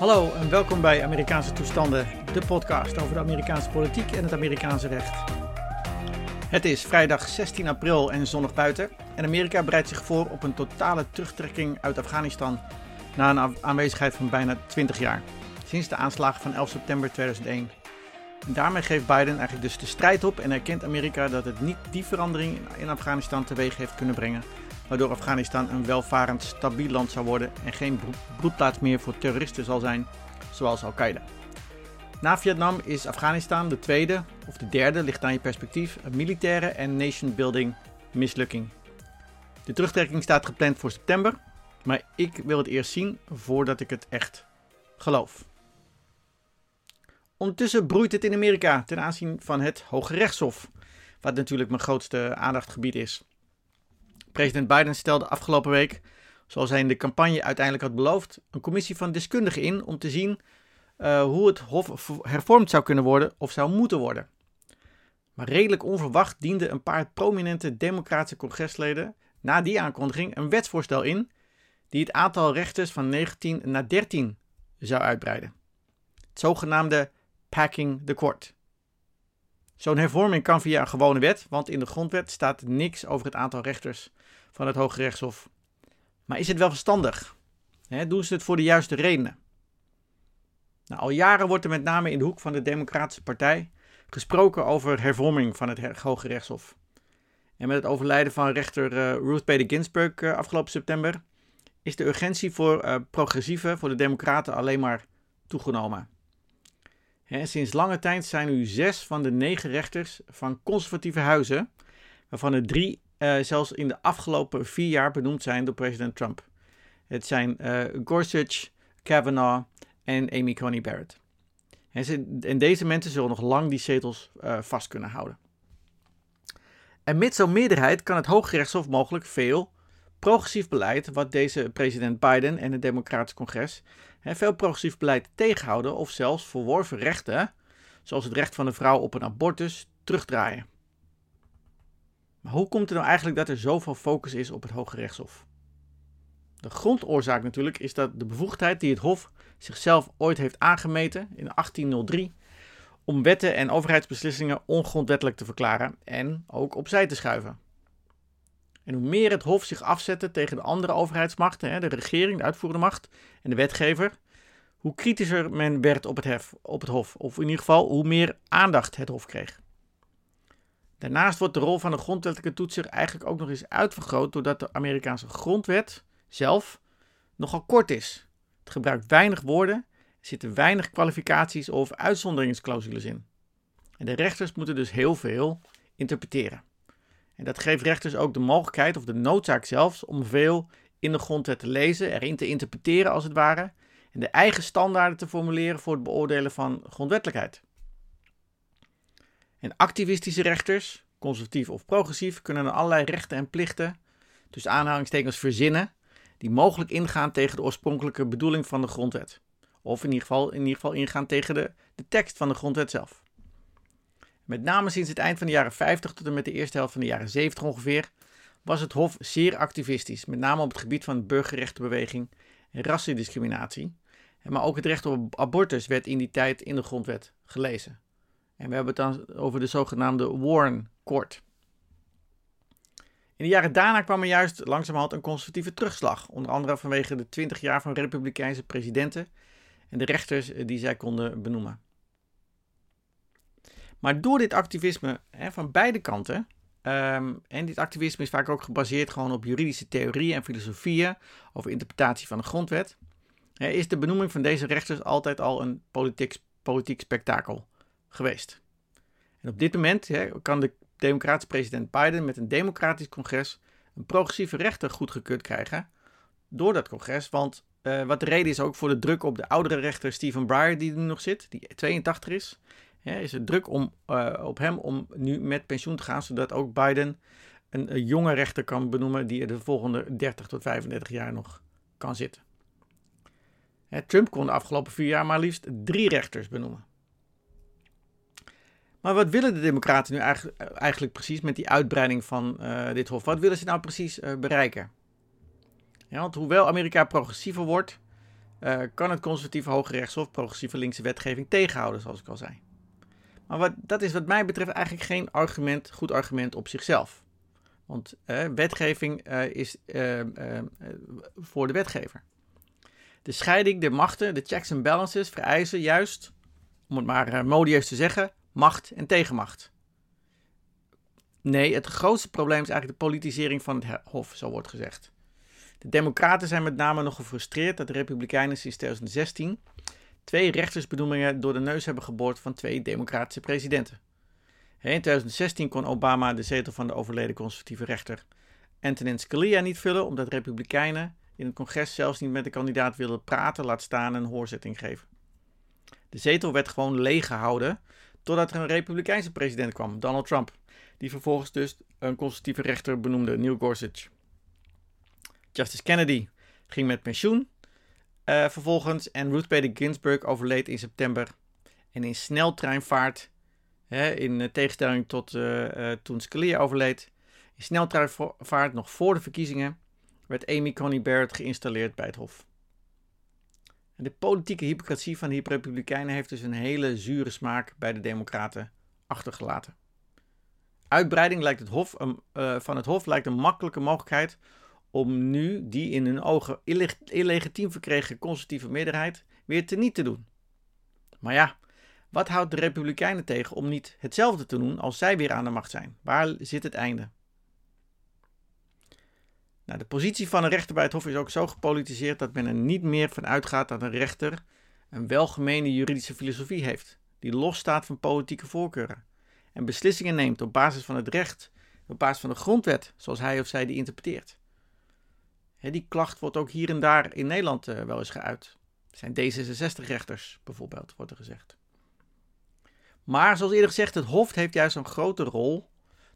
Hallo en welkom bij Amerikaanse Toestanden, de podcast over de Amerikaanse politiek en het Amerikaanse recht. Het is vrijdag 16 april en zonnig buiten en Amerika bereidt zich voor op een totale terugtrekking uit Afghanistan na een aanwezigheid van bijna 20 jaar, sinds de aanslagen van 11 september 2001. En daarmee geeft Biden eigenlijk dus de strijd op en erkent Amerika dat het niet die verandering in Afghanistan teweeg heeft kunnen brengen waardoor Afghanistan een welvarend, stabiel land zou worden en geen broedplaats meer voor terroristen zal zijn, zoals Al-Qaeda. Na Vietnam is Afghanistan de tweede, of de derde, ligt aan je perspectief, een militaire en nation-building mislukking. De terugtrekking staat gepland voor september, maar ik wil het eerst zien voordat ik het echt geloof. Ondertussen broeit het in Amerika ten aanzien van het Hoge Rechtshof, wat natuurlijk mijn grootste aandachtgebied is. President Biden stelde afgelopen week, zoals hij in de campagne uiteindelijk had beloofd, een commissie van deskundigen in om te zien uh, hoe het Hof hervormd zou kunnen worden of zou moeten worden. Maar redelijk onverwacht dienden een paar prominente democratische congresleden na die aankondiging een wetsvoorstel in die het aantal rechters van 19 naar 13 zou uitbreiden. Het zogenaamde packing the court. Zo'n hervorming kan via een gewone wet, want in de grondwet staat niks over het aantal rechters van het Hoge Rechtshof. Maar is het wel verstandig? doen ze het voor de juiste redenen? Nou, al jaren wordt er met name in de hoek van de Democratische Partij gesproken over hervorming van het Hoge Rechtshof. En met het overlijden van rechter uh, Ruth Bader Ginsburg uh, afgelopen september is de urgentie voor uh, progressieven, voor de Democraten, alleen maar toegenomen. sinds lange tijd zijn nu zes van de negen rechters van conservatieve huizen, waarvan er drie uh, zelfs in de afgelopen vier jaar benoemd zijn door president Trump. Het zijn uh, Gorsuch, Kavanaugh en Amy Coney Barrett. En, ze, en, deze mensen zullen nog lang die zetels uh, vast kunnen houden. En met zo'n meerderheid kan het Hooggerechtshof mogelijk veel progressief beleid, wat deze president Biden en het Democratisch Congres, hè, veel progressief beleid tegenhouden of zelfs verworven rechten, zoals het recht van de vrouw op een abortus, terugdraaien. Maar hoe komt het nou eigenlijk dat er zoveel focus is op het Hoge Rechtshof? De grondoorzaak natuurlijk is dat de bevoegdheid die het Hof zichzelf ooit heeft aangemeten in 1803 om wetten en overheidsbeslissingen ongrondwettelijk te verklaren en ook opzij te schuiven. En hoe meer het Hof zich afzette tegen de andere overheidsmachten, de regering, de uitvoerende macht en de wetgever, hoe kritischer men werd op het, op het Hof. Of in ieder geval hoe meer aandacht het Hof kreeg. Daarnaast wordt de rol van de grondwettelijke toetser eigenlijk ook nog eens uitvergroot doordat de Amerikaanse grondwet zelf nogal kort is. Het gebruikt weinig woorden, er zitten weinig kwalificaties of uitzonderingsclausules in. En de rechters moeten dus heel veel interpreteren. En dat geeft rechters ook de mogelijkheid of de noodzaak zelfs om veel in de grondwet te lezen, erin te interpreteren als het ware, en de eigen standaarden te formuleren voor het beoordelen van grondwettelijkheid. En activistische rechters, conservatief of progressief, kunnen allerlei rechten en plichten, dus aanhalingstekens verzinnen, die mogelijk ingaan tegen de oorspronkelijke bedoeling van de grondwet. Of in ieder geval, in ieder geval ingaan tegen de, de tekst van de grondwet zelf. Met name sinds het eind van de jaren 50 tot en met de eerste helft van de jaren 70 ongeveer, was het Hof zeer activistisch, met name op het gebied van de burgerrechtenbeweging en rassendiscriminatie. Maar ook het recht op abortus werd in die tijd in de grondwet gelezen. En we hebben het dan over de zogenaamde Warren Court. In de jaren daarna kwam er juist langzamerhand een conservatieve terugslag. Onder andere vanwege de 20 jaar van republikeinse presidenten en de rechters die zij konden benoemen. Maar door dit activisme hè, van beide kanten, ehm, en dit activisme is vaak ook gebaseerd gewoon op juridische theorieën en filosofieën over interpretatie van de grondwet, hè, is de benoeming van deze rechters altijd al een politiek, politiek spektakel geweest. En op dit moment hè, kan de democratische president Biden met een democratisch congres een progressieve rechter goedgekeurd krijgen door dat congres. Want uh, wat de reden is ook voor de druk op de oudere rechter Stephen Breyer, die er nu nog zit, die 82 is, hè, is het druk om, uh, op hem om nu met pensioen te gaan, zodat ook Biden een, jonge rechter kan benoemen die er de volgende 30 tot 35 jaar nog kan zitten. Trump kon de afgelopen vier jaar maar liefst drie rechters benoemen. Maar wat willen de Democraten nu eigenlijk, precies met die uitbreiding van uh, dit hof? Wat willen ze nou precies uh, bereiken? Ja, want hoewel Amerika progressiever wordt, uh, kan het conservatieve Hoge Rechtshof progressieve linkse wetgeving tegenhouden, zoals ik al zei. Maar wat, dat is wat mij betreft eigenlijk geen argument, goed argument op zichzelf. Want wetgeving is voor de wetgever. De scheiding der machten, de checks and balances, vereisen juist, om het maar modieus te zeggen, macht en tegenmacht. Nee, het grootste probleem is eigenlijk de politisering van het Hof, zo wordt gezegd. De Democraten zijn met name nog gefrustreerd dat de Republikeinen sinds 2016 twee rechtersbenoemingen door de neus hebben geboord van twee democratische presidenten. In 2016 kon Obama de zetel van de overleden conservatieve rechter Antonin Scalia niet vullen, omdat Republikeinen in het congres zelfs niet met de kandidaat wilden praten, laat staan een hoorzitting geven. De zetel werd gewoon leeg gehouden totdat er een Republikeinse president kwam, Donald Trump, die vervolgens dus een conservatieve rechter benoemde, Neil Gorsuch. Justice Kennedy ging met pensioen uh, vervolgens en Ruth Bader Ginsburg overleed in september. En in sneltreinvaart, hè, in uh, tegenstelling tot uh, toen Scalia overleed, in sneltreinvaart nog voor de verkiezingen werd Amy Coney Barrett geïnstalleerd bij het Hof. De politieke hypocratie van de Republikeinen heeft dus een hele zure smaak bij de Democraten achtergelaten. Uitbreiding lijkt het hof, van het Hof lijkt een makkelijke mogelijkheid om nu die in hun ogen illegitiem verkregen conservatieve meerderheid weer teniet te doen. Maar ja, wat houdt de Republikeinen tegen om niet hetzelfde te doen als zij weer aan de macht zijn? Waar zit het einde? Nou, de positie van een rechter bij het Hof is ook zo gepolitiseerd dat men er niet meer van uitgaat dat een rechter een welgemene juridische filosofie heeft, die losstaat van politieke voorkeuren en beslissingen neemt op basis van het recht, op basis van de grondwet, zoals hij of zij die interpreteert die klacht wordt ook hier en daar in Nederland uh, wel eens geuit. Zijn D66-rechters bijvoorbeeld, wordt er gezegd. Maar zoals eerder gezegd, het Hof heeft juist een grote rol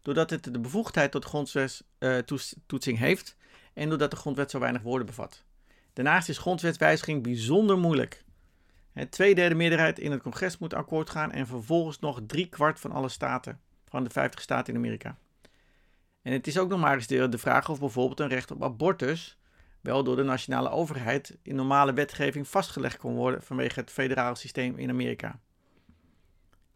doordat het de bevoegdheid tot grondwetstoetsing uh, heeft en doordat de grondwet zo weinig woorden bevat. Daarnaast is grondwetswijziging bijzonder moeilijk. Een tweederde meerderheid in het congres moet akkoord gaan en vervolgens nog drie kwart van alle staten, van de 50 staten in Amerika. En het is ook nog maar eens de vraag of bijvoorbeeld een recht op abortus wel door de nationale overheid in normale wetgeving vastgelegd kon worden vanwege het federale systeem in Amerika.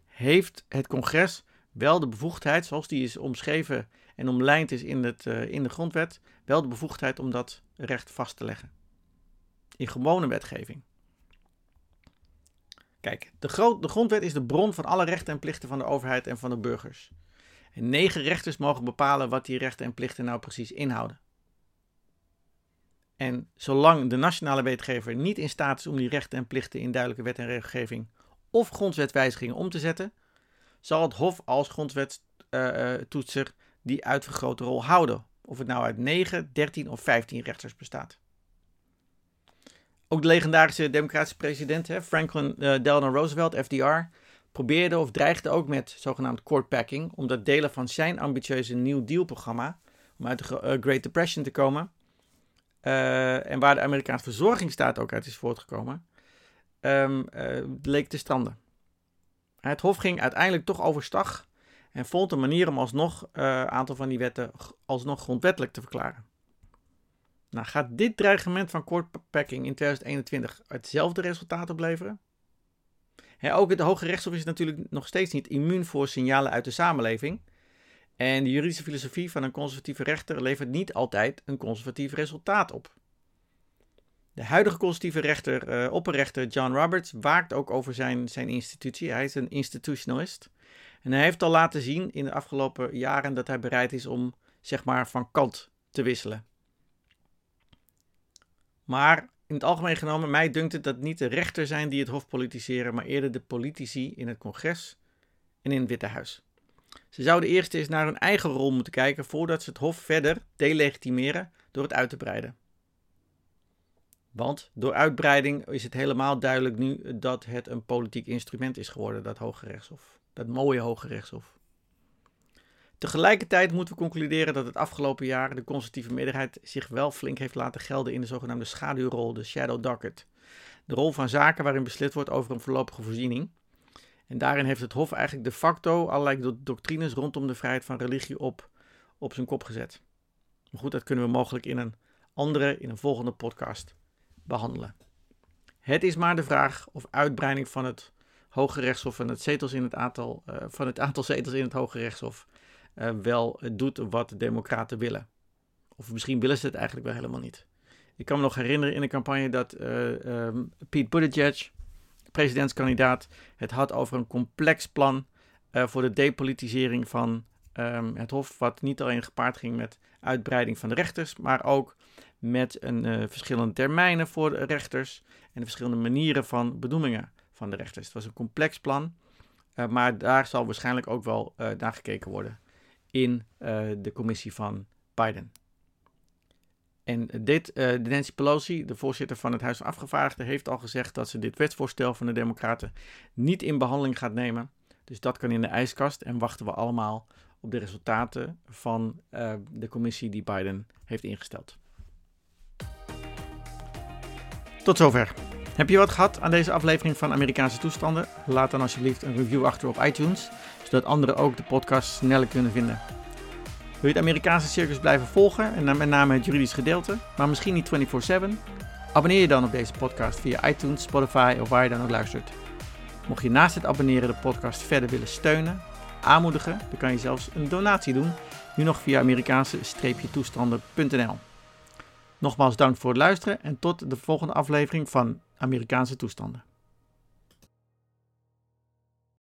Heeft het congres wel de bevoegdheid, zoals die is omschreven en omlijnd is in, het, uh, in de grondwet, wel de bevoegdheid om dat recht vast te leggen? In gewone wetgeving. Kijk, de, de grondwet is de bron van alle rechten en plichten van de overheid en van de burgers. En negen rechters mogen bepalen wat die rechten en plichten nou precies inhouden. En zolang de nationale wetgever niet in staat is om die rechten en plichten in duidelijke wet en regelgeving of grondwetwijzigingen om te zetten, zal het Hof als grondwettoetser uh, die uitvergrote rol houden. Of het nou uit 9, 13 of 15 rechters bestaat. Ook de legendarische democratische president Franklin uh, Delano Roosevelt, FDR, probeerde of dreigde ook met zogenaamd courtpacking, omdat delen van zijn ambitieuze New Deal-programma, om uit de uh, Great Depression te komen, uh, en waar de Amerikaanse verzorgingsstaat ook uit is voortgekomen, uh, leek te stranden. Het Hof ging uiteindelijk toch overstag en vond een manier om alsnog een aantal van die wetten alsnog grondwettelijk te verklaren. Nou, gaat dit dreigement van courtpacking in 2021 hetzelfde resultaat opleveren? ook het Hoge Rechtshof is natuurlijk nog steeds niet immuun voor signalen uit de samenleving. En de juridische filosofie van een conservatieve rechter levert niet altijd een conservatief resultaat op. De huidige conservatieve rechter, uh, opperrechter John Roberts, waakt ook over zijn, zijn institutie. Hij is een institutionalist. En hij heeft al laten zien in de afgelopen jaren dat hij bereid is om, zeg maar, van kant te wisselen. Maar in het algemeen genomen, mij dunkt het dat niet de rechters zijn die het hof politiseren, maar eerder de politici in het congres en in het Witte Huis. Ze zouden eerst eens naar hun eigen rol moeten kijken voordat ze het hof verder delegitimeren door het uit te breiden. Want door uitbreiding is het helemaal duidelijk nu dat het een politiek instrument is geworden, dat Hoge Rechtshof. Dat mooie Hoge Rechtshof. Tegelijkertijd moeten we concluderen dat het afgelopen jaar de conservatieve meerderheid zich wel flink heeft laten gelden in de zogenaamde schaduwrol, de shadow docket. De rol van zaken waarin beslist wordt over een voorlopige voorziening. En daarin heeft het Hof eigenlijk de facto allerlei doctrines rondom de vrijheid van religie op, op zijn kop gezet. Maar goed, dat kunnen we mogelijk in een andere, in een volgende podcast behandelen. Het is maar de vraag of uitbreiding van het Hoge Rechtshof en het zetels in het aantal, uh, van het aantal zetels in het Hoge Rechtshof uh, wel doet wat de Democraten willen. Of misschien willen ze het eigenlijk wel helemaal niet. Ik kan me nog herinneren in de campagne dat uh, um, Pete Buttigieg, presidentskandidaat, het had over een complex plan voor de depolitisering van um, het Hof, wat niet alleen gepaard ging met uitbreiding van de rechters, maar ook met een, uh, verschillende termijnen voor rechters en de verschillende manieren van benoemingen van de rechters. Het was een complex plan, uh, maar daar zal waarschijnlijk ook wel uh, naar gekeken worden in de commissie van Biden. En dit, Nancy Pelosi, de voorzitter van het Huis van Afgevaardigden, heeft al gezegd dat ze dit wetsvoorstel van de Democraten niet in behandeling gaat nemen. Dus dat kan in de ijskast en wachten we allemaal op de resultaten van de commissie die Biden heeft ingesteld. Tot zover. Heb je wat gehad aan deze aflevering van Amerikaanse toestanden? Laat dan alsjeblieft een review achter op iTunes, zodat anderen ook de podcast sneller kunnen vinden. Wil je het Amerikaanse circus blijven volgen en met name het juridisch gedeelte, maar misschien niet 24/7? Abonneer je dan op deze podcast via iTunes, Spotify of waar je dan ook luistert. Mocht je naast het abonneren de podcast verder willen steunen, aanmoedigen, dan kan je zelfs een donatie doen. Nu nog via Amerikaanse-toestanden.nl. Nogmaals dank voor het luisteren en tot de volgende aflevering van Amerikaanse toestanden.